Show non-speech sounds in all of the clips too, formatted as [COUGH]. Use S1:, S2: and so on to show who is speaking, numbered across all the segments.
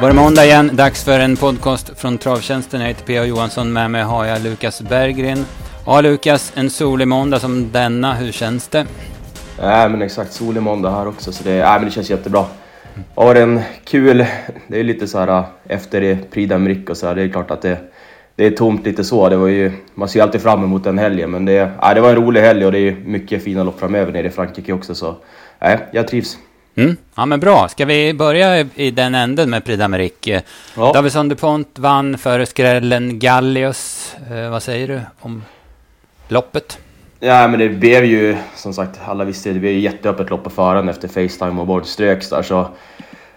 S1: var det måndag igen. Dags för en podcast från Travtjänsten. Jag heter P.A. Johansson. Med mig har jag Lukas Berggren. Ja, Lukas, en solig måndag som denna. Hur känns det?
S2: Nej, men exakt. Solig måndag här också, så det, nej, men det känns jättebra. Har en kul... Det är lite så här äh, efter Prix d'Amérique och så här, Det är klart att det, det är tomt lite så. Det var ju, man ser ju alltid fram emot den helgen, men det, nej, det var en rolig helg och det är mycket fina lopp framöver nere i Frankrike också, så nej, jag trivs.
S1: Mm. Ja, men bra. Ska vi börja i den änden med Prix d'Amérique? Ja. Davison DuPont vann före skrällen Gallius. Eh, vad säger du om loppet?
S2: Ja, men det blev ju som sagt, alla visste det, blev ju jätteöppet lopp på förhand efter Facetime och bort ströks där så...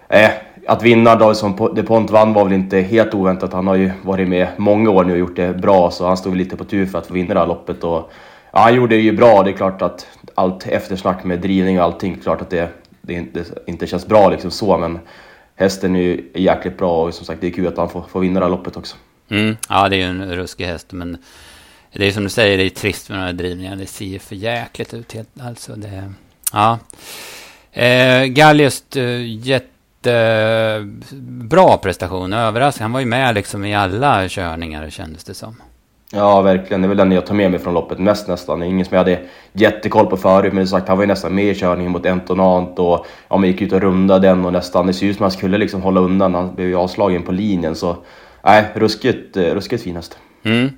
S2: Eh, att vinna Davison DuPont vann var väl inte helt oväntat. Han har ju varit med många år nu och gjort det bra så han stod lite på tur för att få vinna det här loppet och... Ja, han gjorde det ju bra. Det är klart att allt eftersnack med drivning och allting, klart att det det inte, inte känns bra liksom så, men hästen är ju jäkligt bra och som sagt det är kul att han får, får vinna det här loppet också.
S1: Mm, ja, det är ju en ruskig häst, men det är som du säger, det är trist med de här drivningarna. Det ser ju för jäkligt ut helt, alltså. Det, ja. Eh, Gallius, eh, jättebra prestation, överraskning. Han var ju med liksom i alla körningar kändes det som.
S2: Ja, verkligen. Det är väl den jag tar med mig från loppet mest nästan. Ingen som jag hade jättekoll på förut, men som sagt, han var ju nästan med i körningen mot Entonant och ja, man gick ut och rundade den och nästan, det ser ut som att han skulle liksom hålla undan. Han blev ju avslagen på linjen, så nej, ruskigt, eh, ruskigt finast.
S1: Mm.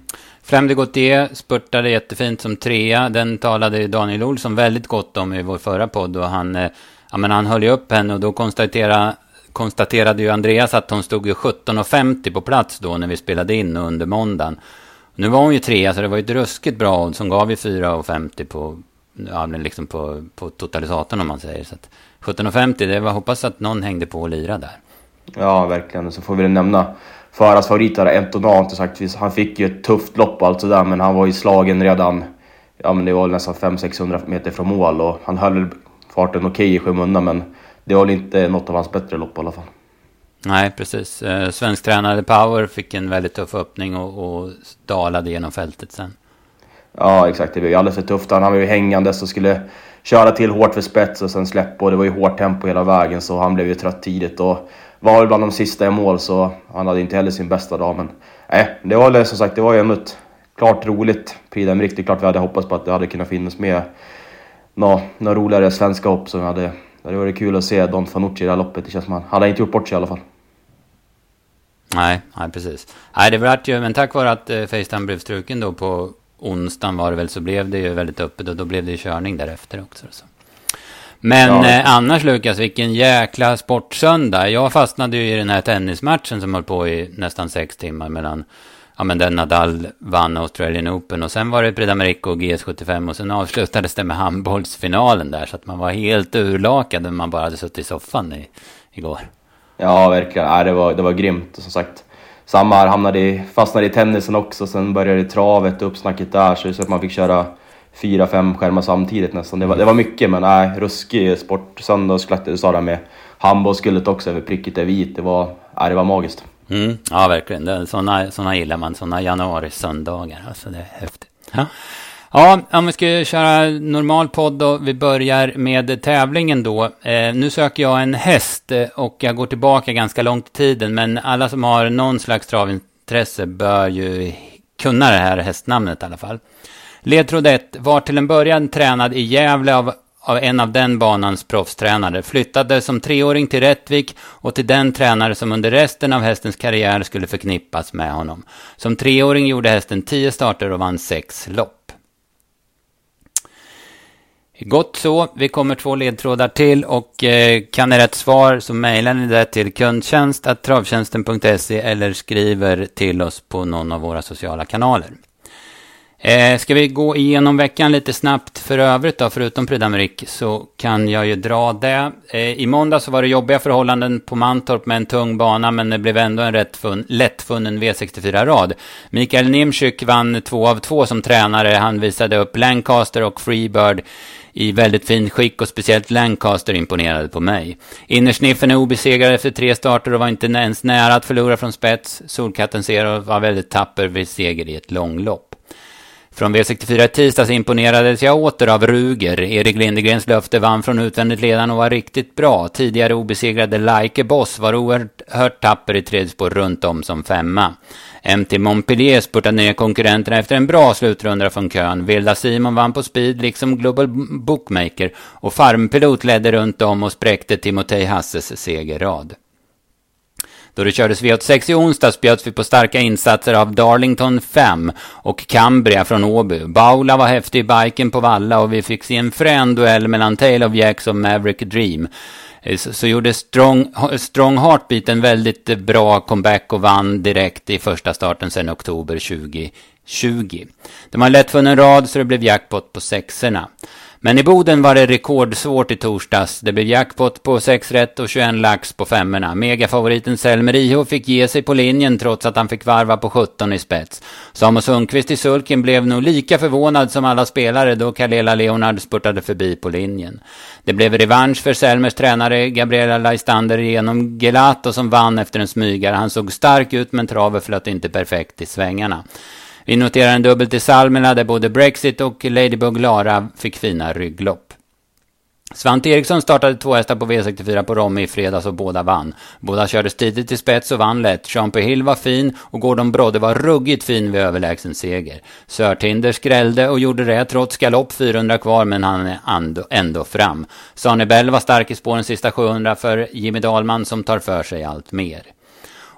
S1: Främde Gautier spurtade jättefint som trea. Den talade Daniel Olsson väldigt gott om i vår förra podd och han, eh, ja, men han höll ju upp henne och då konstaterade konstaterade ju Andreas att hon stod ju 17.50 på plats då när vi spelade in under måndagen. Nu var hon ju trea, så det var ju ett ruskigt bra odds. Hon gav ju 4,50 på, ja, liksom på, på totalisatorn om man säger. Så 17,50, det var hoppas att någon hängde på och lirade där.
S2: Ja, verkligen. Så får vi nämna Faras favorit där, Entonant. Han fick ju ett tufft lopp och allt sådär, men han var ju slagen redan, ja men det var nästan 500-600 meter från mål och han höll farten okej okay i skymundan, men det var väl inte något av hans bättre lopp i alla fall.
S1: Nej, precis. Eh, svensk tränare Power fick en väldigt tuff öppning och, och dalade genom fältet sen.
S2: Ja, exakt. Det blev ju alldeles för tufft. Han var ju hängandes och skulle köra till hårt för spets och sen släppa. Och det var ju hårt tempo hela vägen, så han blev ju trött tidigt. Och var väl bland de sista i mål, så han hade inte heller sin bästa dag. Men nej, det var väl som sagt, det var ju ändå ett klart roligt Prix riktigt klart vi hade hoppats på att det hade kunnat finnas med några, några roligare svenska hopp som vi hade. Det hade varit kul att se Don Fanucci i det här loppet. Det känns som han hade inte gjort bort sig i alla fall.
S1: Nej, nej precis. Nej, det vart ju, men tack vare att eh, Facetime blev struken då på onsdagen var det väl, så blev det ju väldigt öppet och då blev det ju körning därefter också. Så. Men ja. eh, annars Lukas, vilken jäkla sportsöndag. Jag fastnade ju i den här tennismatchen som höll på i nästan sex timmar mellan, ja men den Nadal vann Australian Open och sen var det Prix d'Amérique och GS75 och sen avslutades det med handbollsfinalen där så att man var helt urlakad när man bara hade suttit i soffan i, igår.
S2: Ja, verkligen. Ja, det, var, det var grymt. Som sagt, samma här, hamnade i, fastnade i tennisen också, sen började travet och uppsnacket där, så, det så att man fick köra fyra, fem skärmar samtidigt nästan. Det var, det var mycket, men nej, ruskig sport. Söndagsklack, du sa det med handbollsguldet också, över pricket är vit. Det var, nej, det var magiskt.
S1: Mm, ja, verkligen. Sådana såna gillar man, sådana januari-söndagar. Alltså, det är häftigt. Ja. Ja, om vi ska köra normal podd då. Vi börjar med tävlingen då. Eh, nu söker jag en häst eh, och jag går tillbaka ganska långt i tiden. Men alla som har någon slags travintresse bör ju kunna det här hästnamnet i alla fall. Ledtråd 1 var till en början tränad i Gävle av, av en av den banans proffstränare. Flyttade som treåring till Rättvik och till den tränare som under resten av hästens karriär skulle förknippas med honom. Som treåring gjorde hästen tio starter och vann sex lopp. Gott så. Vi kommer två ledtrådar till och eh, kan ni rätt svar så mejlar ni det till kundtjänst.travtjänsten.se eller skriver till oss på någon av våra sociala kanaler. Eh, ska vi gå igenom veckan lite snabbt för övrigt då, förutom Prix så kan jag ju dra det. Eh, I måndag så var det jobbiga förhållanden på Mantorp med en tung bana, men det blev ändå en rätt fun, lättfunnen V64-rad. Mikael Nimczyk vann två av två som tränare. Han visade upp Lancaster och Freebird i väldigt fin skick och speciellt Lancaster imponerade på mig. Innersniffen är obesegrad efter tre starter och var inte ens nära att förlora från spets. Solkatten Zero var väldigt tapper vid seger i ett långlopp. Från V64 i tisdags imponerades jag åter av Ruger. Erik Lindegrens löfte vann från utvändigt ledande och var riktigt bra. Tidigare obesegrade Like Boss var oerhört tapper i tredje spår runt om som femma. MT Montpellier spurtade ner konkurrenterna efter en bra slutrunda från kön. Vilda Simon vann på speed, liksom Global Bookmaker. Och Farmpilot ledde runt om och spräckte Timotej Hasses segerrad. Då det kördes V86 i onsdags bjöds vi på starka insatser av Darlington 5 och Cambria från Åby. Baula var häftig i biken på Valla och vi fick se en frän duell mellan Tale of Jacks och Maverick Dream. Eh, så, så gjorde Strong, Strong Heartbeat en väldigt eh, bra comeback och vann direkt i första starten sedan oktober 2020. De har lätt funnit en rad så det blev jackpot på sexorna. Men i Boden var det rekordsvårt i torsdags. Det blev jackpot på 6 rätt och 21 lax på femmorna. Megafavoriten Selmer IH fick ge sig på linjen trots att han fick varva på 17 i spets. Samuel Sundqvist i sulken blev nog lika förvånad som alla spelare då Kalela Leonard spurtade förbi på linjen. Det blev revansch för Selmers tränare Gabriela Leistander genom Gelato som vann efter en smygare. Han såg stark ut men travet flöt inte perfekt i svängarna. Vi noterar en dubbel till Salmela där både Brexit och Ladybug Lara fick fina rygglopp. Svante Eriksson startade två hästar på V64 på Romme i fredags och båda vann. Båda kördes tidigt till spets och vann lätt. Champe Hill var fin och Gordon Brodde var ruggigt fin vid överlägsen seger. Sörtinder skrällde och gjorde det trots galopp 400 kvar men han är ändå, fram. fram. Bell var stark i spåren sista 700 för Jimmy Dahlman som tar för sig allt mer.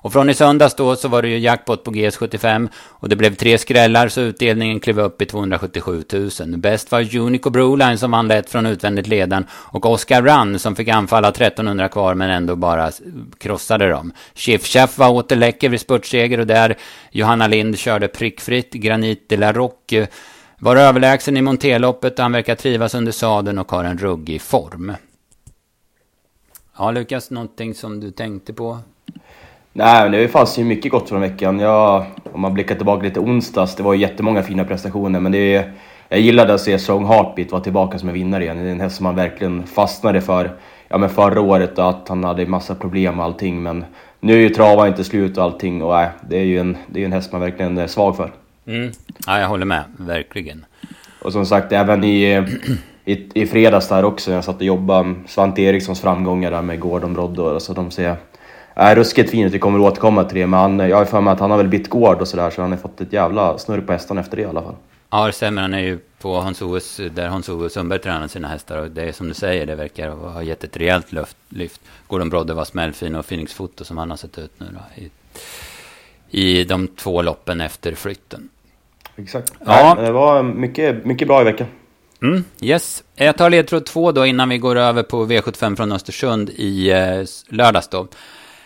S1: Och från i söndags då så var det ju jackpot på GS75 och det blev tre skrällar så utdelningen klev upp i 277 000. Bäst var Unico Broline som vann lätt från utvändigt ledan och Oscar Run som fick anfalla 1300 kvar men ändå bara krossade dem. Chiff var åter läcker vid spurtseger och där Johanna Lind körde prickfritt. Granit de la Roque var överlägsen i Monteloppet. Han verkar trivas under sadeln och har en ruggig form. Ja, Lukas, någonting som du tänkte på?
S2: Nej, det fanns ju mycket gott från veckan. Jag, om man blickar tillbaka lite onsdags, det var ju jättemånga fina prestationer, men det är, jag gillade att se Strong Heartbeat vara tillbaka som en vinnare igen. Det är en häst som man verkligen fastnade för ja, men förra året och att han hade massa problem och allting, men nu är ju travan inte slut och allting och nej, det är ju en, det är en häst man verkligen är svag för.
S1: Mm. Ja, jag håller med, verkligen.
S2: Och som sagt, även i, i, i fredags där också, när jag satt och jobbade, Svante Erikssons framgångar där med Gordon Brodde, alltså de ser är ruskigt fin ut, vi kommer återkomma till det, men jag har för mig att han har väl bytt gård och sådär, så han har fått ett jävla snurr på hästarna efter det i alla fall.
S1: Ja, det stämmer. Han är ju på Hans-Oves, där Hans-Ove Sundberg tränar sina hästar. Och det är som du säger, det verkar ha gett ett rejält lyft. lyft. Gordon Brodde var smällfin och Phoenix Foto som han har sett ut nu då, i, i de två loppen efter flytten.
S2: Exakt. Ja. Nej, det var mycket, mycket bra i veckan.
S1: Mm, yes. Jag tar ledtråd två då innan vi går över på V75 från Östersund i eh, lördags då.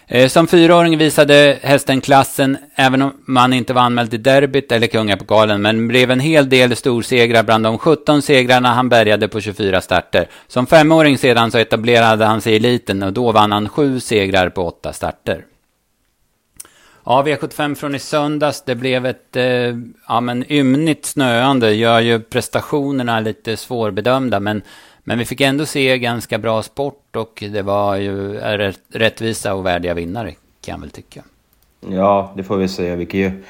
S1: Eh, som fyraåring visade hästen klassen, även om man inte var anmäld till derbyt eller kungapokalen, men blev en hel del storsegrar bland de 17 segrarna han bärgade på 24 starter. Som femåring sedan så etablerade han sig i eliten och då vann han sju segrar på åtta starter. Ja, V75 från i söndags, det blev ett eh, ja, men ymnigt snöande, gör ju prestationerna lite svårbedömda, men men vi fick ändå se ganska bra sport och det var ju rättvisa och värdiga vinnare kan jag väl tycka.
S2: Ja, det får vi säga. Vi kan ju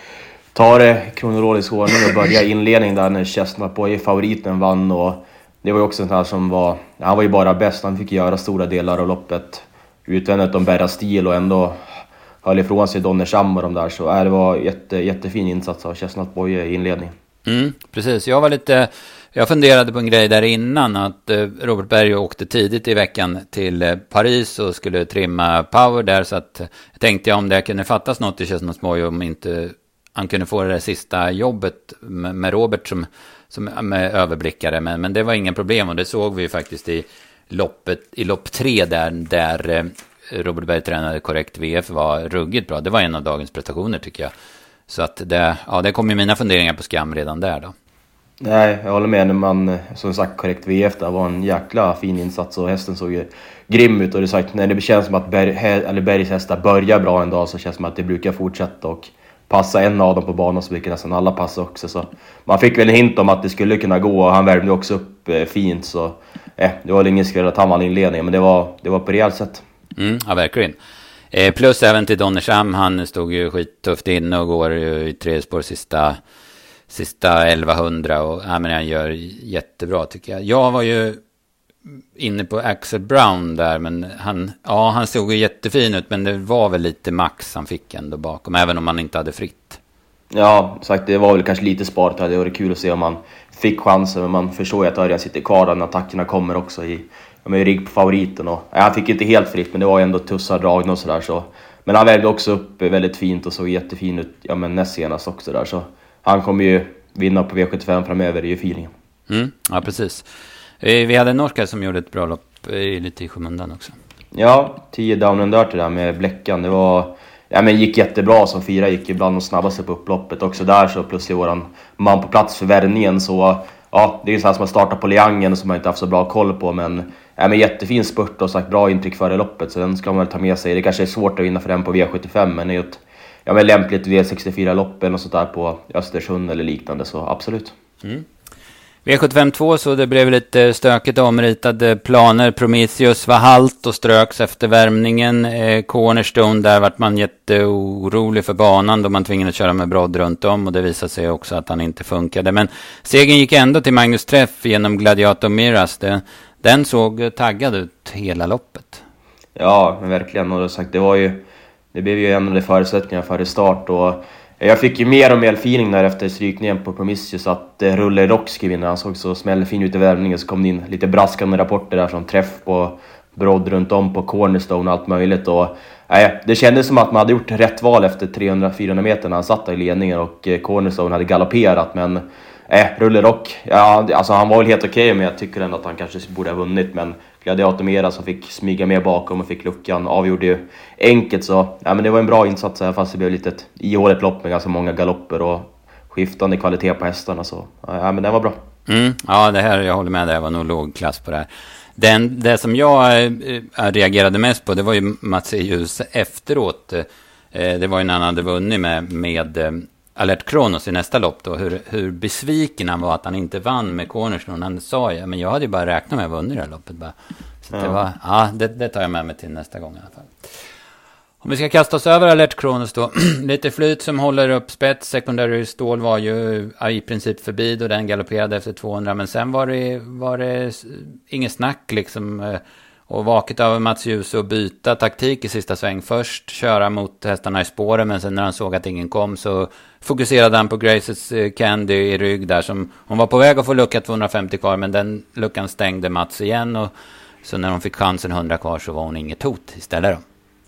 S2: ta det kronologisk ordning och börja inledning där när Chestnut favoriten, vann och det var ju också en här som var... Han var ju bara bäst, han fick göra stora delar av loppet utvändigt om bära stil och ändå höll ifrån sig Donnersham och de där. Så äh, det var jätte, jättefin insats av Chestnut Boy i inledningen.
S1: Mm, precis, jag var lite jag funderade på en grej där innan, att eh, Robert Berg åkte tidigt i veckan till eh, Paris och skulle trimma Power där, så att eh, jag tänkte om det kunde fattas något i Chesnasmoj om inte han kunde få det där sista jobbet med Robert som, som med överblickare, men, men det var ingen problem och det såg vi ju faktiskt i loppet, i lopp tre där, där Robert Berg tränade korrekt VF var ruggigt bra. Det var en av dagens prestationer tycker jag. Så att det, ja, det kom ju mina funderingar på skam redan där då.
S2: Nej, jag håller med. När man, som sagt, korrekt VF där var en jäkla fin insats och hästen såg ju grym ut. Och det, sagt, när det känns som att Berg, eller Bergs hästar börjar bra en dag så känns det som att det brukar fortsätta och passa en av dem på banan så brukar nästan alla passa också. Så man fick väl en hint om att det skulle kunna gå och han värmde också upp eh, fint. Så eh, det var väl ingen skräll att han vann inledningen, men det var, det var på rejält sätt.
S1: Mm, ja, verkligen. Eh, plus även till Donnersham, han stod ju skittufft inne och går ju i tre spår sista sista 1100 och ja, men han gör jättebra tycker jag. Jag var ju inne på Axel Brown där, men han, ja, han såg ju jättefin ut, men det var väl lite max han fick ändå bakom, även om han inte hade fritt.
S2: Ja, sagt det var väl kanske lite sparat. Det hade varit kul att se om han fick chansen, men man förstår ju att Örjan sitter kvar när attackerna kommer också i, de är ju rigg på favoriten. Och, ja, han fick inte helt fritt, men det var ju ändå tussar dragna och sådär. Så. Men han värmde också upp väldigt fint och såg jättefin ut ja, men näst senast också där. Så han kommer ju vinna på V75 framöver, det är ju feelingen.
S1: Mm, ja, precis. Eh, vi hade en norska som gjorde ett bra lopp lite i skymundan också.
S2: Ja, 10 down and dirty där med Bläckan. Det var... Ja men gick jättebra som fyra, gick ibland de snabbaste på upploppet. Också där så plötsligt våran man på plats för värvningen så... Ja, det är ju sådana som har startat på Liangen som man inte haft så bra koll på men... Ja men jättefin spurt och sagt bra intryck före loppet så den ska man väl ta med sig. Det kanske är svårt att vinna för den på V75 men det är ju ett... Ja men lämpligt V64-lopp eller något sånt där på Östersund eller liknande så absolut. Mm.
S1: V75 2 så det blev lite stökigt omritade planer. Prometheus var halt och ströks efter värmningen. Eh, Cornerstone, där vart man jätteorolig för banan då man tvingades köra med brodd runt om och det visade sig också att han inte funkade. Men segern gick ändå till Magnus Träff genom Gladiator Miras. Det, den såg taggad ut hela loppet.
S2: Ja, men verkligen. Och sagt, det var ju... Det blev ju ändrade förutsättningar före start och jag fick ju mer och mer feeling där efter strykningen på Promissius att Rulle Rock skulle vinna. Han såg så smällfin ut i värmningen så kom det in lite braskande rapporter där från träff på brodd runt om på Cornerstone och allt möjligt. Och, äh, det kändes som att man hade gjort rätt val efter 300-400 meter när han satt där i ledningen och eh, Cornerstone hade galopperat. Men eh, Rulle Rock, ja, alltså han var väl helt okej okay, men jag tycker ändå att han kanske borde ha vunnit. Men Gladiator Mera som fick smyga med bakom och fick luckan avgjorde ju enkelt så ja, men det var en bra insats här fast det blev lite ett ihåligt lopp med ganska många galopper och skiftande kvalitet på hästarna så ja, men det var bra.
S1: Mm, ja, det här, jag håller med, det var nog låg klass på det här. Den, det som jag eh, eh reagerade mest på, det var ju Mats Ejus efteråt. Eh, det var ju när han hade vunnit med, med eh, Alert Kronos i nästa lopp då, hur, hur besviken han var att han inte vann med Cornerstone. Han sa ju, men jag hade ju bara räknat med att vinna det här loppet bara. Så ja. det var, ja, det, det, tar jag med mig till nästa gång i alla fall. Om vi ska kasta oss över Alert Kronos då. [CLEARS THROAT] Lite flyt som håller upp spets. Secondary stål var ju i princip förbi då den galopperade efter 200. Men sen var det, var det inget snack liksom. Eh, och vaket av Mats Ljus och byta taktik i sista sväng. Först köra mot hästarna i spåren men sen när han såg att ingen kom så fokuserade han på Graces eh, Candy i rygg där som hon var på väg att få lucka 250 kvar men den luckan stängde Mats igen och så när hon fick chansen 100 kvar så var hon inget hot istället då.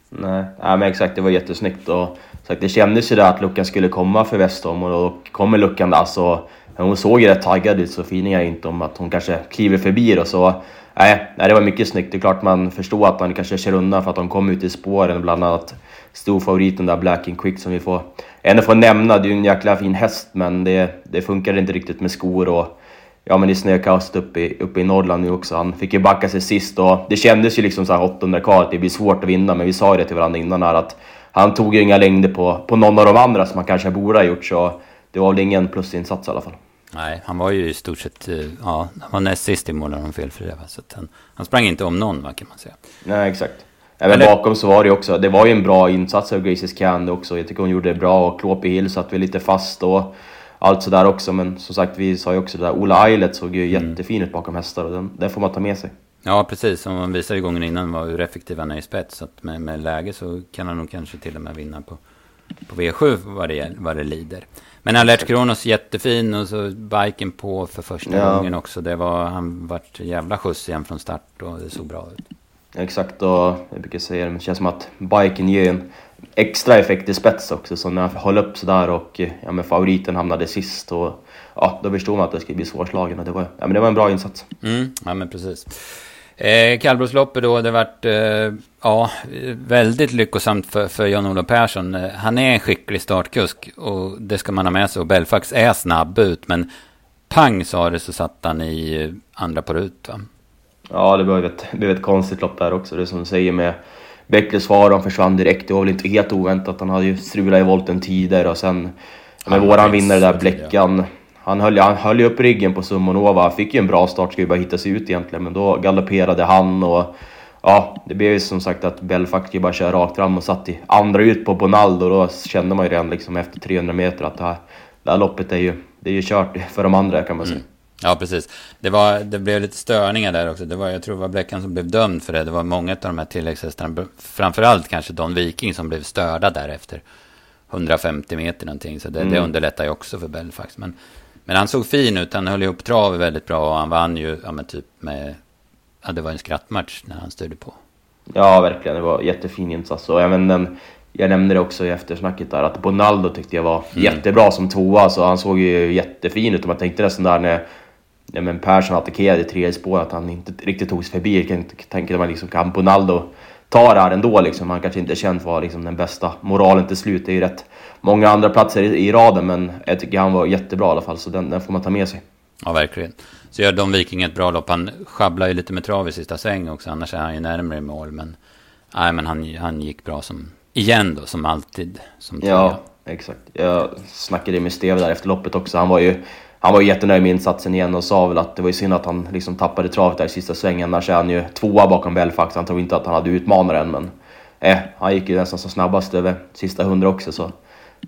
S2: Nej, ja, men exakt det var jättesnyggt och sagt, det kändes ju där att luckan skulle komma för Westholm och då kommer luckan där så hon såg ju rätt taggad ut så finner jag inte om att hon kanske kliver förbi och så Nej, nej, det var mycket snyggt. Det är klart man förstår att man kanske kör undan för att de kom ut i spåren. Bland annat storfavoriten där, Black and Quick, som vi får ändå får nämna. Det är ju en jäkla fin häst, men det, det funkar inte riktigt med skor och ja, men i snökaoset uppe i, uppe i Norrland nu också. Han fick ju backa sig sist och det kändes ju liksom så här 800 kvar att det blir svårt att vinna. Men vi sa ju det till varandra innan här att han tog ju inga längder på, på någon av de andra som han kanske borde ha gjort. Så det var väl ingen plusinsats i alla fall.
S1: Nej, han var ju i stort sett, eh, ja, han var näst sist i mål när de felfria. Så han, han sprang inte om någon, va, kan man säga.
S2: Nej, exakt. Även Eller... bakom så var det också, det var ju en bra insats av Graces Candy också. Jag tycker hon gjorde det bra och Klopi Hill satt vi lite fast och allt sådär också. Men som sagt, vi sa ju också det där, Ola Eilert såg ju mm. jättefin ut bakom hästar och den, den får man ta med sig.
S1: Ja, precis. Som man visade gången innan var hur effektiv han är i spets. Så att med, med läge så kan han nog kanske till och med vinna på, på V7 vad det, vad det lider. Men Alert Kronos jättefin och så biken på för första ja. gången också. Det var, han vart jävla skjuts igen från start och det såg bra ut.
S2: Exakt och jag brukar säga det, men det känns som att biken ger en extra effekt i spets också. Så när jag höll upp sådär och ja, men favoriten hamnade sist och ja, då förstod man att det skulle bli svårslagen och det var, ja, men det var en bra insats.
S1: Mm, ja men precis. Eh, Kallbrosloppet då, det varit eh, ja, väldigt lyckosamt för, för Jan-Olof Persson. Eh, han är en skicklig startkusk och det ska man ha med sig. Och Belfax är snabb ut, men pang sa det så satt han i eh, andra på rut va?
S2: Ja, det blev ett, det blev ett konstigt lopp där också. Det som du säger med Beckles far, han försvann direkt. Det var väl inte helt oväntat. Han hade ju strulat i volten tidigare och sen med våran vinnare där, Bleckan. Han höll, han höll ju upp ryggen på Sumonova, han fick ju en bra start, skulle bara hitta sig ut egentligen, men då galopperade han och ja, det blev ju som sagt att Belfac bara köra rakt fram och satt i andra ut på Bonaldo. Då kände man ju redan liksom efter 300 meter att det här, det här loppet är ju, det är ju kört för de andra kan man säga. Mm.
S1: Ja, precis. Det, var, det blev lite störningar där också. Det var, jag tror det var Bleckan som blev dömd för det. Det var många av de här tilläggshästarna, framförallt kanske Don Viking, som blev störda där efter 150 meter någonting. Så det, mm. det underlättar ju också för Belfax. Men, men han såg fin ut. Han höll ihop travet väldigt bra och han vann ju, ja men typ med, ja det var en skrattmatch när han styrde på.
S2: Ja, verkligen. Det var jättefin insats. Och även den, jag nämnde det också i eftersnacket där, att Bonaldo tyckte jag var mm. jättebra som tvåa. Så han såg ju jättefin ut. Och man tänkte nästan där när ja, men Persson attackerade i tredje spår att han inte riktigt tog sig förbi. Jag kan tänka mig liksom, kan Bonaldo ta det här ändå liksom? Han kanske inte är känd för liksom, den bästa moralen till slut. Det är ju rätt många andra platser i, i raden, men jag tycker han var jättebra i alla fall, så den, den får man ta med sig.
S1: Ja, verkligen. Så gör Don Viking ett bra lopp. Han sjabblar ju lite med trav i sista sväng också, annars är han ju närmare mål. Men, nej, men han, han gick bra som, igen då, som alltid. Som
S2: ja, exakt. Jag snackade med Steve där efter loppet också. Han var ju han var jättenöjd med insatsen igen och sa väl att det var ju synd att han liksom tappade travet där i sista svängen. Annars är han ju tvåa bakom Belfax. Han tror inte att han hade utmanaren, men eh, han gick ju nästan som snabbast över sista hundra också. Så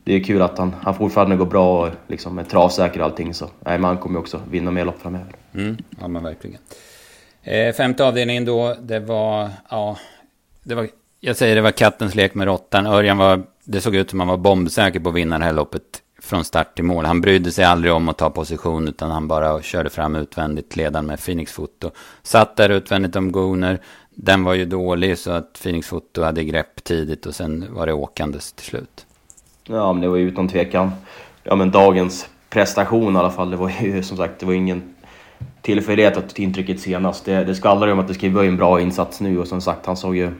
S2: det är kul att han, han fortfarande går bra och liksom är travsäker och allting. Så nej, men han kommer ju också vinna mer lopp framöver.
S1: Mm, ja, men verkligen. Eh, femte avdelningen då, det var, ja, det var, jag säger det var kattens lek med råttan. Örjan var, det såg ut som han var bombsäker på att vinna det här loppet från start till mål. Han brydde sig aldrig om att ta position utan han bara körde fram utvändigt ledaren med Phoenix Foto. Satt där utvändigt om Gooner. Den var ju dålig så att Phoenix Foto hade grepp tidigt och sen var det åkandes till slut.
S2: Ja, men det var ju utan tvekan ja, men dagens prestation i alla fall. Det var ju som sagt, det var ingen tillfällighet att intrycket senast. Det, det skvallrar ju om att det ska vara en bra insats nu och som sagt, han såg ju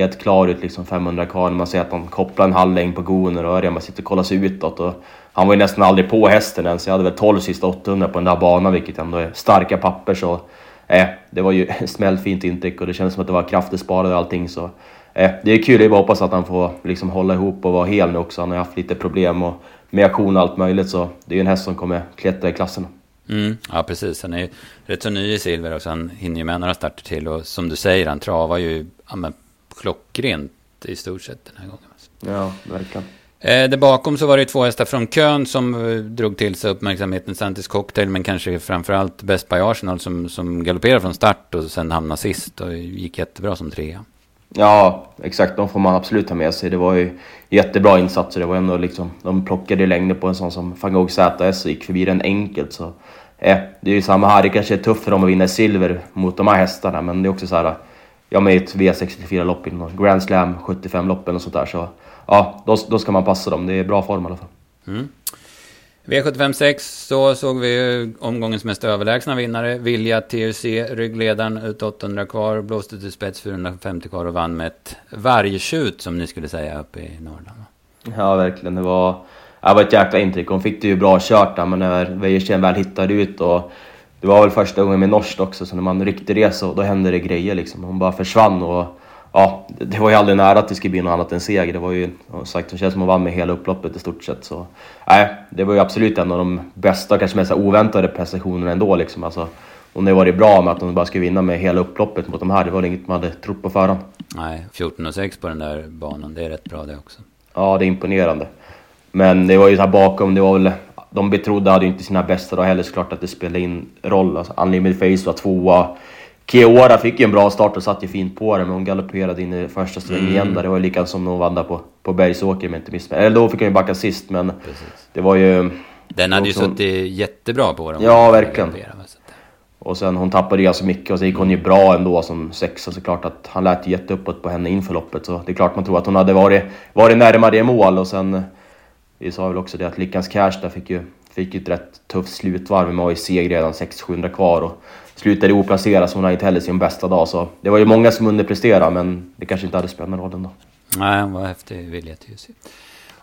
S2: helt klar ut liksom 500 kvar. Man ser att han kopplar en halv längd på Gooner och Örjan bara sitter och kollar sig utåt. Och han var ju nästan aldrig på hästen ens. Jag hade väl 12 sista 800 på den där banan, vilket ändå är starka papper. Så eh, det var ju [LAUGHS] smällfint intryck och det kändes som att det var krafter sparade och allting. Så eh, det är kul, jag bara hoppas att han får liksom hålla ihop och vara hel nu också. Han har haft lite problem och med aktion och allt möjligt. Så det är ju en häst som kommer klättra i klasserna.
S1: Mm, ja, precis. Han är ju rätt så ny i silver och han hinner ju med några starter till. Och som du säger, han travar ju ja, klockrent i stort sett den här gången.
S2: Ja, verkligen.
S1: Eh, där bakom så var det två hästar från kön som eh, drog till sig uppmärksamheten. Santis Cocktail, men kanske framförallt Best by Arsenal som, som galopperade från start och sen hamnade sist och gick jättebra som trea.
S2: Ja, exakt. De får man absolut ta med sig. Det var ju jättebra insatser. Det var ändå liksom, de plockade längder på en sån som van Gogh ZS och gick förbi den enkelt. Så, eh, det är ju samma här. Det kanske är tufft för dem att vinna silver mot de här hästarna, men det är också så här ja, med ett V64-lopp i någon Grand Slam 75-lopp eller sånt där. Så ja, då, då ska man passa dem. Det är bra form i alla fall.
S1: Mm. V75 6 så såg vi omgångens mest överlägsna vinnare. Vilja TUC, ryggledaren, ut 800 kvar, blåste till spets 450 kvar och vann med ett vargtjut som ni skulle säga uppe i Norrland.
S2: Ja, verkligen. Det var, det var ett jäkla intryck. Hon fick det ju bra kört där, men när Wäjersten väl hittade ut och det var väl första gången med norskt också, så när man ryckte det så då hände det grejer liksom. Hon bara försvann och ja, det var ju aldrig nära att det skulle bli något annat än seger. Det var ju sagt, det känns som hon vann med hela upploppet i stort sett. Så nej, det var ju absolut en av de bästa, kanske mest oväntade prestationerna ändå liksom. Alltså, hon har varit bra med att hon bara skulle vinna med hela upploppet mot de här. Det var inget man hade trott på förhand.
S1: Nej, 14 och 6 på den där banan, det är rätt bra det också.
S2: Ja, det är imponerande. Men det var ju så här bakom, det var väl de betrodde hade ju inte sina bästa då heller såklart att det spelade in roll. Alltså, Unlimited Face var tvåa. Keora fick ju en bra start och satt ju fint på det, men hon galopperade in i första svängen mm. igen där. Det var ju likadant som när hon vann där på, på Bergsåker om jag inte missminner Eller då fick hon ju backa sist, men Precis. det var ju...
S1: Den hade ju suttit jättebra på
S2: den. Ja, verkligen. Och sen hon tappade ganska mycket och så gick hon ju bra ändå som sexa såklart att han lät jätteuppåt på henne inför loppet. Så det är klart man tror att hon hade varit, varit närmare mål och sen vi sa väl också det att Lyckans Cash där fick ju fick ett rätt tufft slutvarv med AIC redan 600 kvar och slutade oplacerad så hon har inte heller sin bästa dag. Så det var ju många som underpresterade men det kanske inte hade spelat någon roll ändå.
S1: Nej, han var häftig vilja till sig.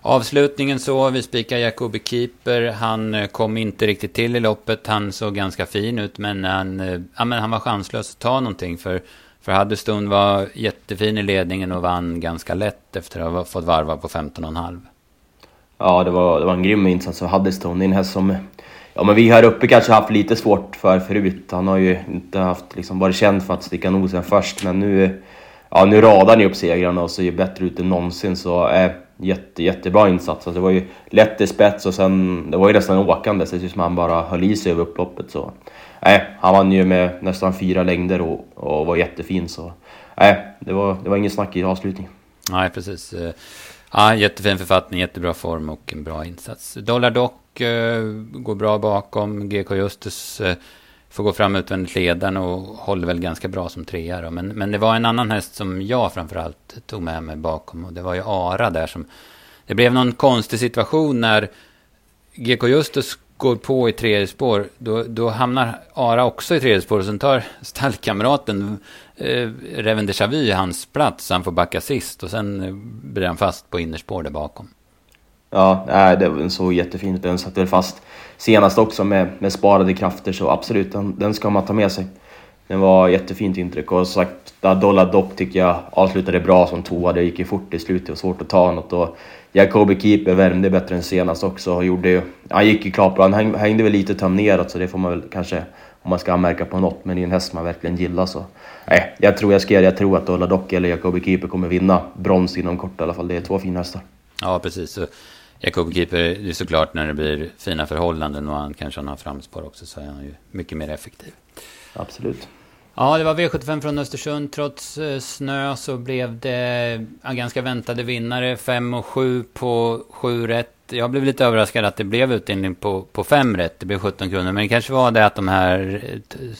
S1: Avslutningen så, vi spikar Jacobi Keeper. Han eh, kom inte riktigt till i loppet. Han såg ganska fin ut, men han, eh, ja, men han var chanslös att ta någonting. För, för Haddestund var jättefin i ledningen och vann ganska lätt efter att ha fått varva på 15,5.
S2: Ja, det var, det var en grym insats av Huddestone. Det är en häst som ja, men vi här uppe kanske haft lite svårt för förut. Han har ju inte haft, liksom, varit känd för att sticka nosen först, men nu, ja, nu radar han ju upp segrarna och ser bättre ut än någonsin. Så, eh, jätte, jättebra insats. Alltså det var ju lätt i spets och sen, det var ju nästan åkande så det ser ut som han bara höll i sig över upploppet. Så. Nej, han vann ju med nästan fyra längder och, och var jättefin. Så nej, det var, det var ingen snack i avslutningen.
S1: Nej, precis. Ja, jättefin författning, jättebra form och en bra insats. Dollar Dock eh, går bra bakom. GK Justus eh, får gå fram utvändigt ledaren och håller väl ganska bra som trea då. Men, men det var en annan häst som jag framförallt tog med mig bakom och det var ju Ara där som... Det blev någon konstig situation när GK Justus går på i tredje spår, då, då hamnar Ara också i tredje spår och sen tar stallkamraten eh, Reven de Chavy hans plats han får backa sist och sen eh, blir han fast på innerspår där bakom.
S2: Ja, nej, det såg jättefint ut. Den satt väl fast senast också med, med sparade krafter så absolut, den, den ska man ta med sig. Den var jättefint intryck och som sagt, Dollar Dopp tycker jag avslutade bra som tvåa. Det gick ju fort i slutet, det var svårt att ta något och Jacobi Keeper värmde bättre än senast också och gjorde ju, han gick ju klart bra. Han hängde väl lite töm neråt så det får man väl kanske, om man ska anmärka på något, men det är en häst man verkligen gillar så. Nej, jag tror jag skrev, jag tror att Dollar Dock eller Jacobi Keeper kommer vinna brons inom kort i alla fall. Det är två fina hästar.
S1: Ja, precis. Så Jacob Keeper, det är såklart när det blir fina förhållanden och han kanske har framspår också så är han ju mycket mer effektiv.
S2: Absolut.
S1: Ja, det var V75 från Östersund. Trots eh, snö så blev det ganska väntade vinnare. 5 och 7 på 7 rätt. Jag blev lite överraskad att det blev utdelning på, på 5 rätt. Det blev 17 kronor. Men det kanske var det att de här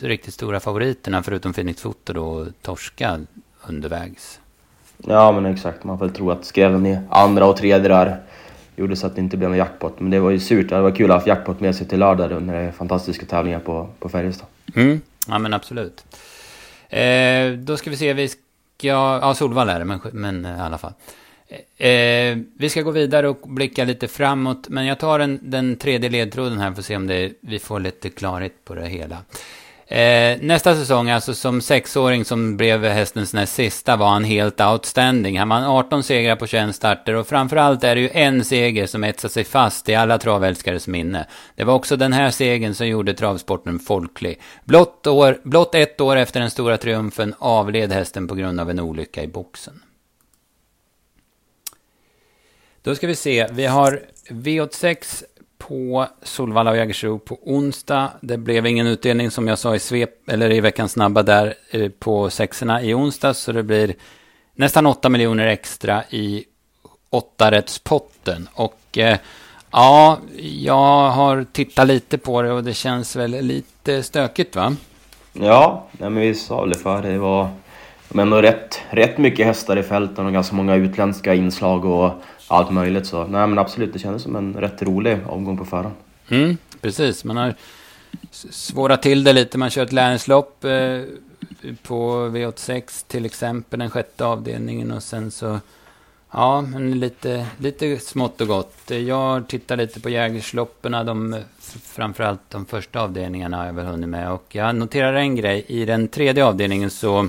S1: riktigt stora favoriterna, förutom Phoenix Foto då, torska undervägs.
S2: Ja, men exakt. Man får väl tro att skrällen i andra och tredje där gjorde så att det inte blev någon jackpot. Men det var ju surt. Det var kul att ha jackpot med sig till lördag är fantastiska tävlingar på, på Färjestad.
S1: Mm. Ja, men absolut. Eh, då ska vi se, vi ska... Ja, Solvalla är det, men, men eh, i alla fall. Eh, eh, vi ska gå vidare och blicka lite framåt, men jag tar den, den tredje ledtråden här för att se om det, vi får lite klarhet på det hela. Eh, nästa säsong, alltså som sexåring som blev hästens näst sista, var han helt outstanding. Han vann 18 segrar på 21 starter och framförallt är det ju en seger som etsar sig fast i alla travälskares minne. Det var också den här segern som gjorde travsporten folklig. Blott, år, blott ett år efter den stora triumfen avled hästen på grund av en olycka i boxen. Då ska vi se, vi har V86 på Solvalla och Jägersro på onsdag. Det blev ingen utdelning som jag sa i svep, eller i veckans snabba där eh, på sexorna i onsdag. Så det blir nästan 8 miljoner extra i åttarättspotten. Och eh, ja, jag har tittat lite på det och det känns väl lite stökigt va?
S2: Ja, nej, men vi sa väl det för det var men rätt, rätt mycket hästar i fälten och ganska många utländska inslag och allt möjligt. Så nej men absolut, det kändes som en rätt rolig omgång på förhand.
S1: Mm, precis, man har svårat till det lite. Man kör ett lärlingslopp eh, på V86 till exempel, den sjätte avdelningen och sen så Ja, men lite, lite smått och gott. Jag tittar lite på Jägersloppen, de, framförallt de första avdelningarna har jag väl hunnit med. Och jag noterar en grej, i den tredje avdelningen så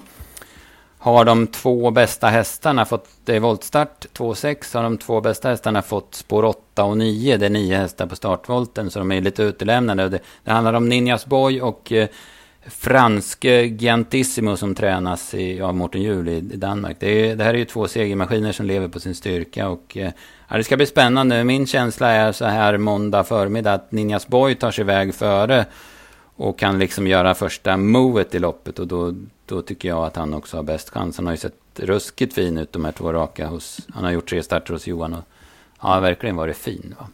S1: har de två bästa hästarna fått, det voltstart 2,6 har de två bästa hästarna fått spår 8 och 9. Det är nio hästar på startvolten, så de är lite utelämnade. Det, det handlar om Ninjas Boy och eh, franske Giantissimo som tränas i, av Mårten Juhl i, i Danmark. Det, är, det, här är ju två segermaskiner som lever på sin styrka. Och, eh, ja, det ska bli spännande. Min känsla är så här måndag förmiddag att Ninjas Boy tar sig iväg före och kan liksom göra första movet i loppet. Och då, då tycker jag att han också har bäst chans. Han har ju sett ruskigt fin ut de här två raka. Hos, han har gjort tre starter hos Johan och ja, verkligen varit fin. Va?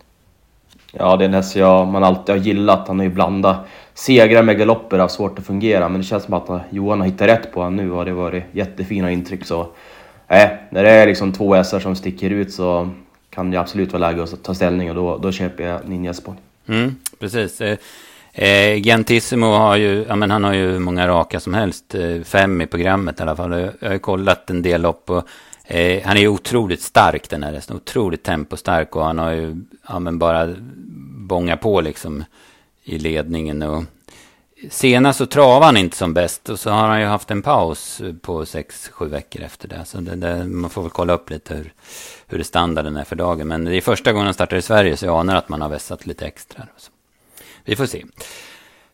S2: Ja, det är en häst jag, man alltid har gillat. Han har ju blandat segrar med galopper, har svårt att fungera. Men det känns som att Johan har hittat rätt på honom nu och det har varit jättefina intryck. Så äh, när det är liksom två hästar som sticker ut så kan det absolut vara läge att ta ställning och då, då köper jag Ninja Sport.
S1: Mm, precis. Eh, Gentissimo har ju, ja men han har ju hur många raka som helst, eh, fem i programmet i alla fall. Jag har ju kollat en del lopp och eh, han är ju otroligt stark den här hästen, otroligt tempostark och han har ju, ja men bara bånga på liksom i ledningen och senast så travade han inte som bäst och så har han ju haft en paus på sex, sju veckor efter det. Så det, det, man får väl kolla upp lite hur, hur standarden är för dagen. Men det är första gången han startar i Sverige så jag anar att man har vässat lite extra. Så. Vi får se.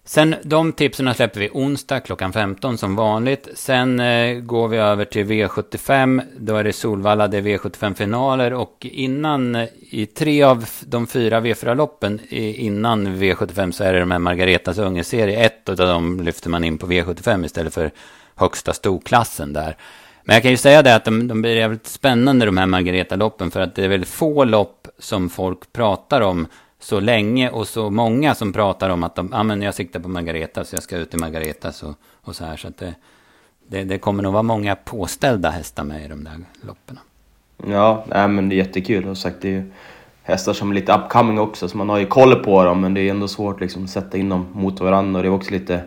S1: Sen de tipsen släpper vi onsdag klockan 15 som vanligt. Sen eh, går vi över till V75. Då är det Solvalla, det är V75-finaler. Och innan, eh, i tre av de fyra V4-loppen innan V75 så är det de här Margaretas ungerserie. Ett av dem lyfter man in på V75 istället för högsta storklassen där. Men jag kan ju säga det att de, de blir jävligt spännande de här Margareta-loppen. För att det är väldigt få lopp som folk pratar om så länge och så många som pratar om att de, ah, men jag siktar på Margareta så jag ska ut i Margareta och, och så här. Så att det, det, det, kommer nog vara många påställda hästar med i de där loppen.
S2: Ja, nej, men det är jättekul. Och sagt, det är ju hästar som är lite upcoming också, så man har ju koll på dem, men det är ändå svårt liksom, att sätta in dem mot varandra. Och det är också lite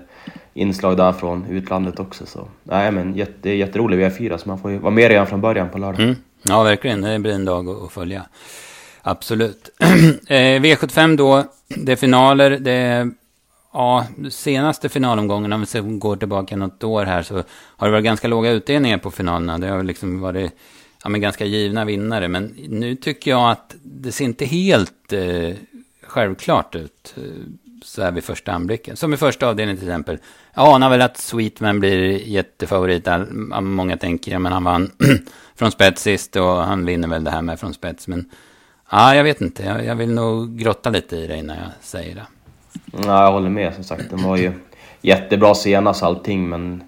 S2: inslag där från utlandet också. Så nej, men jätte, det är jätteroligt V4, så man får ju vara med redan från början på lördag. Mm.
S1: Ja, verkligen. Det blir en dag att följa. Absolut. [CLEARS THROAT] Eh, V75 då, det är finaler. Det är, ja, senaste finalomgången, om vi går tillbaka något år här, så har det varit ganska låga utdelningar på finalerna. Det har liksom varit ja, men ganska givna vinnare. Men nu tycker jag att det ser inte helt eh, självklart ut. Eh, så här vid första anblicken. Som i första avdelningen till exempel. Jag anar väl att Sweetman blir jättefavorit. Många tänker, ja men han vann [CLEARS THROAT] från spets sist och han vinner väl det här med från spets. Men Ja, jag vet inte. Jag, jag, vill nog grotta lite i det innan jag säger det.
S2: Ja, jag håller med. Som sagt, den var ju jättebra senast allting, men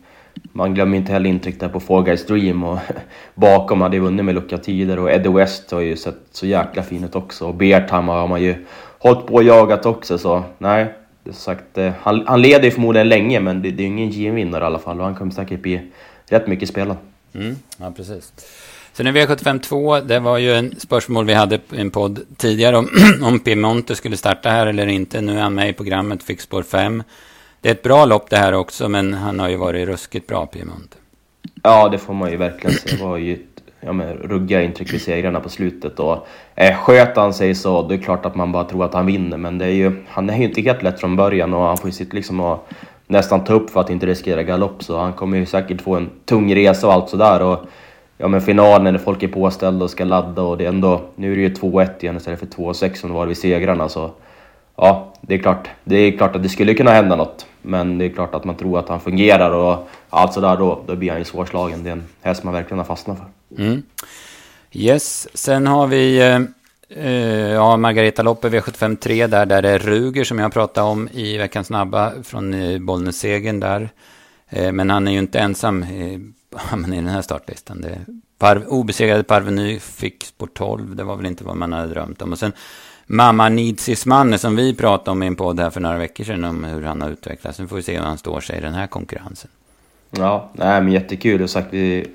S2: man glömmer inte heller intrycket på Four Guys Dream och [LAUGHS] bakom hade ju vunnit med lucka tider och Eddie West har ju sett så jäkla fin ut också och Beartime har man ju hållit på och jagat också så nej. Sagt, eh, han, han leder ju förmodligen länge men det, det är ingen GM-vinnare i alla fall och han kommer säkert bli rätt mycket spelad.
S1: Mm, ja, precis. Sen är V75 2, det var ju en spörsmål vi hade i en podd tidigare om, [CLEARS THROAT] om Piemonte skulle starta här eller inte. Nu är han med i programmet, fick spår 5. Det är ett bra lopp det här också, men han har ju varit ruskigt bra, Piemonte.
S2: Ja, det får man ju verkligen säga. Det var ju ett ja, men, ruggiga intryck vid segrarna på slutet. Och, eh, sköt han sig så, det är klart att man bara tror att han vinner. Men det är ju, han är ju inte helt lätt från början och han får ju sitta liksom och nästan ta upp för att inte riskera galopp. Så han kommer ju säkert få en tung resa och allt sådär. Och, ja, men finalen när folk är påställda och ska ladda och det är ändå, nu är det ju 2-1 igen istället för 2-6 som det var vid segrarna så ja, det är klart. Det är klart att det skulle kunna hända något. Men det är klart att man tror att han fungerar och allt sådär då, då blir han ju svårslagen. Det är en häst man verkligen har fastnat för.
S1: Mm. Yes, sen har vi eh, eh ja, Margareta Loppe V75 3 där, där det är Ruger som jag pratade om i veckans snabba från eh, Bollnäs-segern där. Eh, men han är ju inte ensam eh, [LAUGHS] hamna i den här startlistan. Det, par, obesegrade Parveny fick spår 12. Det var väl inte vad man hade drömt om. Och sen Mamma Nitsis Manne som vi pratade om i en podd här för några veckor sedan om hur han har utvecklats. Nu får vi se hur han står sig i den här konkurrensen.
S2: Ja, nej, men jättekul. Och sagt, vi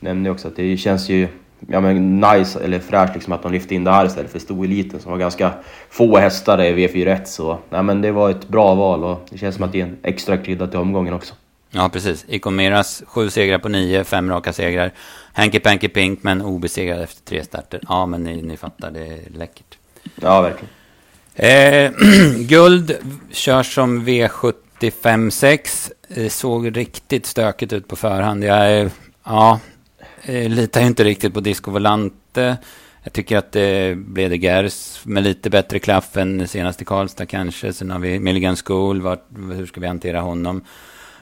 S2: nämnde också att det känns ju ja, men nice eller fräscht liksom att de lyfte in det här istället för stoeliten som var ganska få hästar i V41. Så nej, men det var ett bra val och det känns som att det är en extra krydda till omgången också.
S1: Ja, precis. Ikomeras sju segrar på nio, fem raka segrar. Hanky Panky Pink, men obesegrad efter tre starter. Ja, men ni, ni fattar, det är läckert.
S2: Ja, verkligen.
S1: Eh, [CLEARS THROAT] guld körs som V75 6. Såg riktigt stökigt ut på förhand. Jag ja, litar inte riktigt på Disco Volante. Jag tycker att det blev det Gers med lite bättre klaff än senast i Karlstad kanske. Sen har vi Milligan School. Var, hur ska vi hantera honom?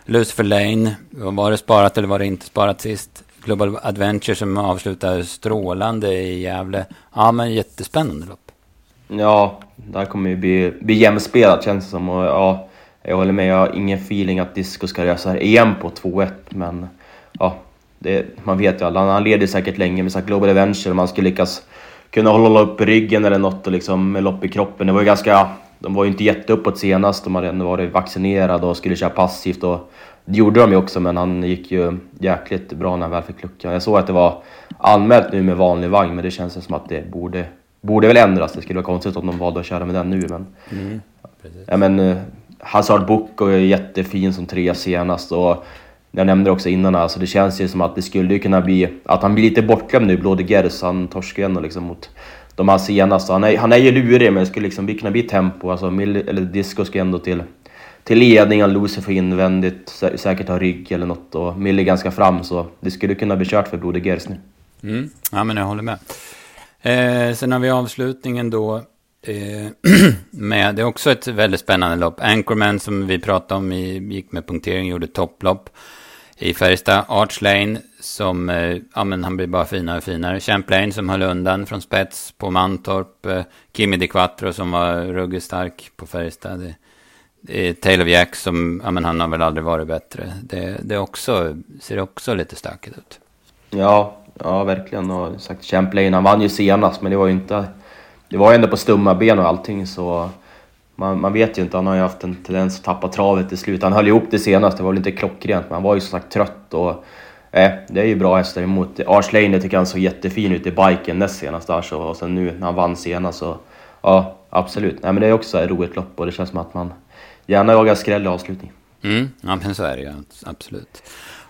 S1: Lucifer Lane, var det sparat eller var det inte sparat sist? Global Adventure som avslutar strålande i Gävle. Ja, men jättespännande lopp.
S2: Ja, det här kommer ju bli, bli jämspelat känns det som. Och, ja, jag håller med, jag har ingen feeling att Disco ska resa här igen på 2-1. Men ja, det, man vet ju alla. Han leder säkert länge med Global Adventure. Om han skulle lyckas kunna hålla upp ryggen eller något och liksom med lopp i kroppen. Det var ju ganska de var ju inte jätteuppåt senast, de hade ändå varit vaccinerade och skulle köra passivt. Och det gjorde de ju också, men han gick ju jäkligt bra när han väl fick luckan. Jag såg att det var anmält nu med vanlig vagn, men det känns som att det borde, borde väl ändras. Det skulle vara konstigt om de valde att köra med den nu, men... Mm, ja, men uh, Hazard Boko är jättefin som tre senast och jag nämnde det också innan, alltså det känns ju som att det skulle kunna bli... Att han blir lite bortglömd nu, Blå de Gers, han torskar ju ändå liksom mot de här senaste. Han är, han är ju lurig men det skulle liksom kunna bli tempo. Alltså, eller Disco ska ändå till, till ledning, och Lucifer invändigt, sä säkert ha rygg eller något och Milligan ska fram så det skulle kunna bli kört för Broder Gers nu.
S1: Mm. Ja men jag håller med. Eh, sen har vi avslutningen då. Eh, [CLEARS THROAT] med, det är också ett väldigt spännande lopp. Anchorman som vi pratade om i, gick med punktering, gjorde topplopp i Färjestad. Arch Lane som, eh, ja men han blir bara finare och finare. Champlain som höll undan från spets på Mantorp. Eh, Kimi Di Quattro som var ruggigt stark på Färjestad. Det, det Taylor Jack som, ja men han har väl aldrig varit bättre. Det, det också, ser också lite stökigt ut.
S2: Ja, ja verkligen. Och sagt Champlain, han vann ju senast men det var ju inte... Det var ju ändå på stumma ben och allting så... Man, man vet ju inte, han har ju haft en tendens att tappa travet i slut. Han höll ihop det senast, det var väl inte klockrent, men han var ju som sagt trött och... Eh, det är ju bra hästar emot. Arslane tycker han såg jättefin ut i biken näst senast där så, och sen nu när han vann senast så... Ja, absolut. Nej men det är också ett roligt lopp och det känns som att man gärna jagar skräll i avslutning.
S1: Mm, ja men så är det ju, absolut.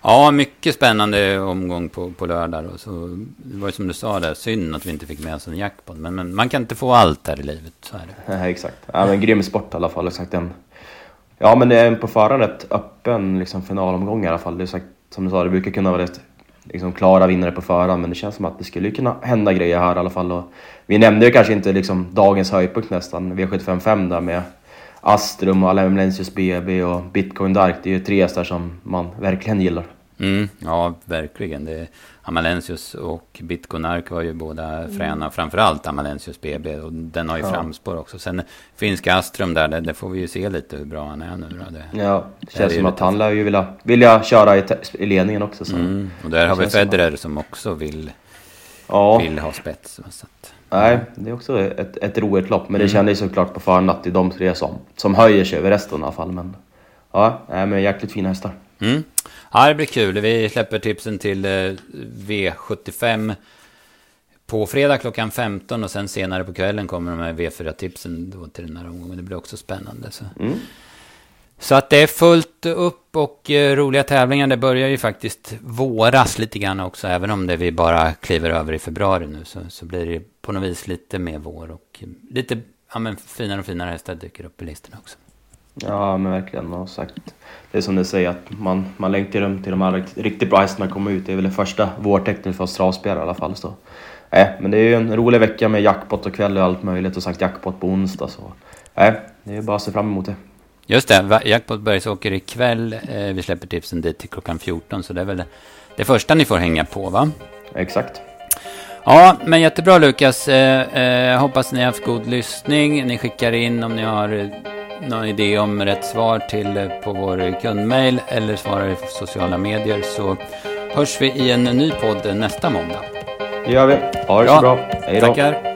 S1: Ja, mycket spännande omgång på, på lördag. Då. så, det var ju som du sa där, synd att vi inte fick med oss en jackpot. Men, men man kan inte få allt här i livet, så är
S2: det. [LAUGHS] Nej, exakt. Ja, men grym sport i alla fall. Exakt en, ja, men det är på förhand rätt öppen liksom, finalomgång i alla fall. Det är sagt, som du sa, det brukar kunna vara rätt liksom, klara vinnare på förhand, men det känns som att det skulle kunna hända grejer här i alla fall. Och vi nämnde ju kanske inte liksom, dagens höjdpunkt nästan, V755 där med Astrum och Alemlensius BB och Bitcoin Dark. Det är ju tre hästar som man verkligen gillar.
S1: Mm, ja, verkligen. Det, Amalensius och Bitconark var ju båda fräna. Mm. Framförallt Amalensius BB. Och den har ju ja. framspår också. Sen finska Astrum där, det, det, får vi ju se lite hur bra han är nu. Då.
S2: Det, ja, det känns som att han lär ju vilja, vilja köra i, i ledningen också. Så.
S1: Mm, och där har vi Federer som, som också vill, ja. vill ha spets. Så att,
S2: Nej, det är också ett, ett roligt lopp. Men mm. det kändes såklart på förhand att det är de tre som, som höjer sig över resten i alla fall. Men ja, nej, men jäkligt fina hästar.
S1: Mm. Ja, det blir kul. Vi släpper tipsen till eh, V75 på fredag klockan 15 och sen senare på kvällen kommer de här V4-tipsen då till den här omgången. Det blir också spännande. Så. Mm. så att det är fullt upp och eh, roliga tävlingar. Det börjar ju faktiskt våras lite grann också. Även om det vi bara kliver över i februari nu så, så blir det på något vis lite mer vår. Och lite ja, men finare och finare hästar dyker upp i listorna också.
S2: Ja, men verkligen. Och sagt, det är som du säger, att man, man längtar dem till de här riktigt bra hästarna kommer ut. Det är väl det första vårtecknet för oss travspelare i alla fall. Så. Äh, men det är ju en rolig vecka med jackpot och kväll och allt möjligt och sagt jackpot på onsdag. Så. Äh, det är bara att se fram emot det.
S1: Just det, Jackpot Bergsåker ikväll. Eh, vi släpper tipsen dit till klockan 14, så det är väl det första ni får hänga på, va?
S2: Exakt.
S1: Ja, men jättebra Lukas. Eh, eh, hoppas ni har haft god lyssning. Ni skickar in om ni har någon idé om rätt svar till eh, på vår kundmail eller svarar i sociala medier så hörs vi i en ny podd nästa måndag.
S2: Det gör vi. Ha det så bra.
S1: Hej då. Tackar.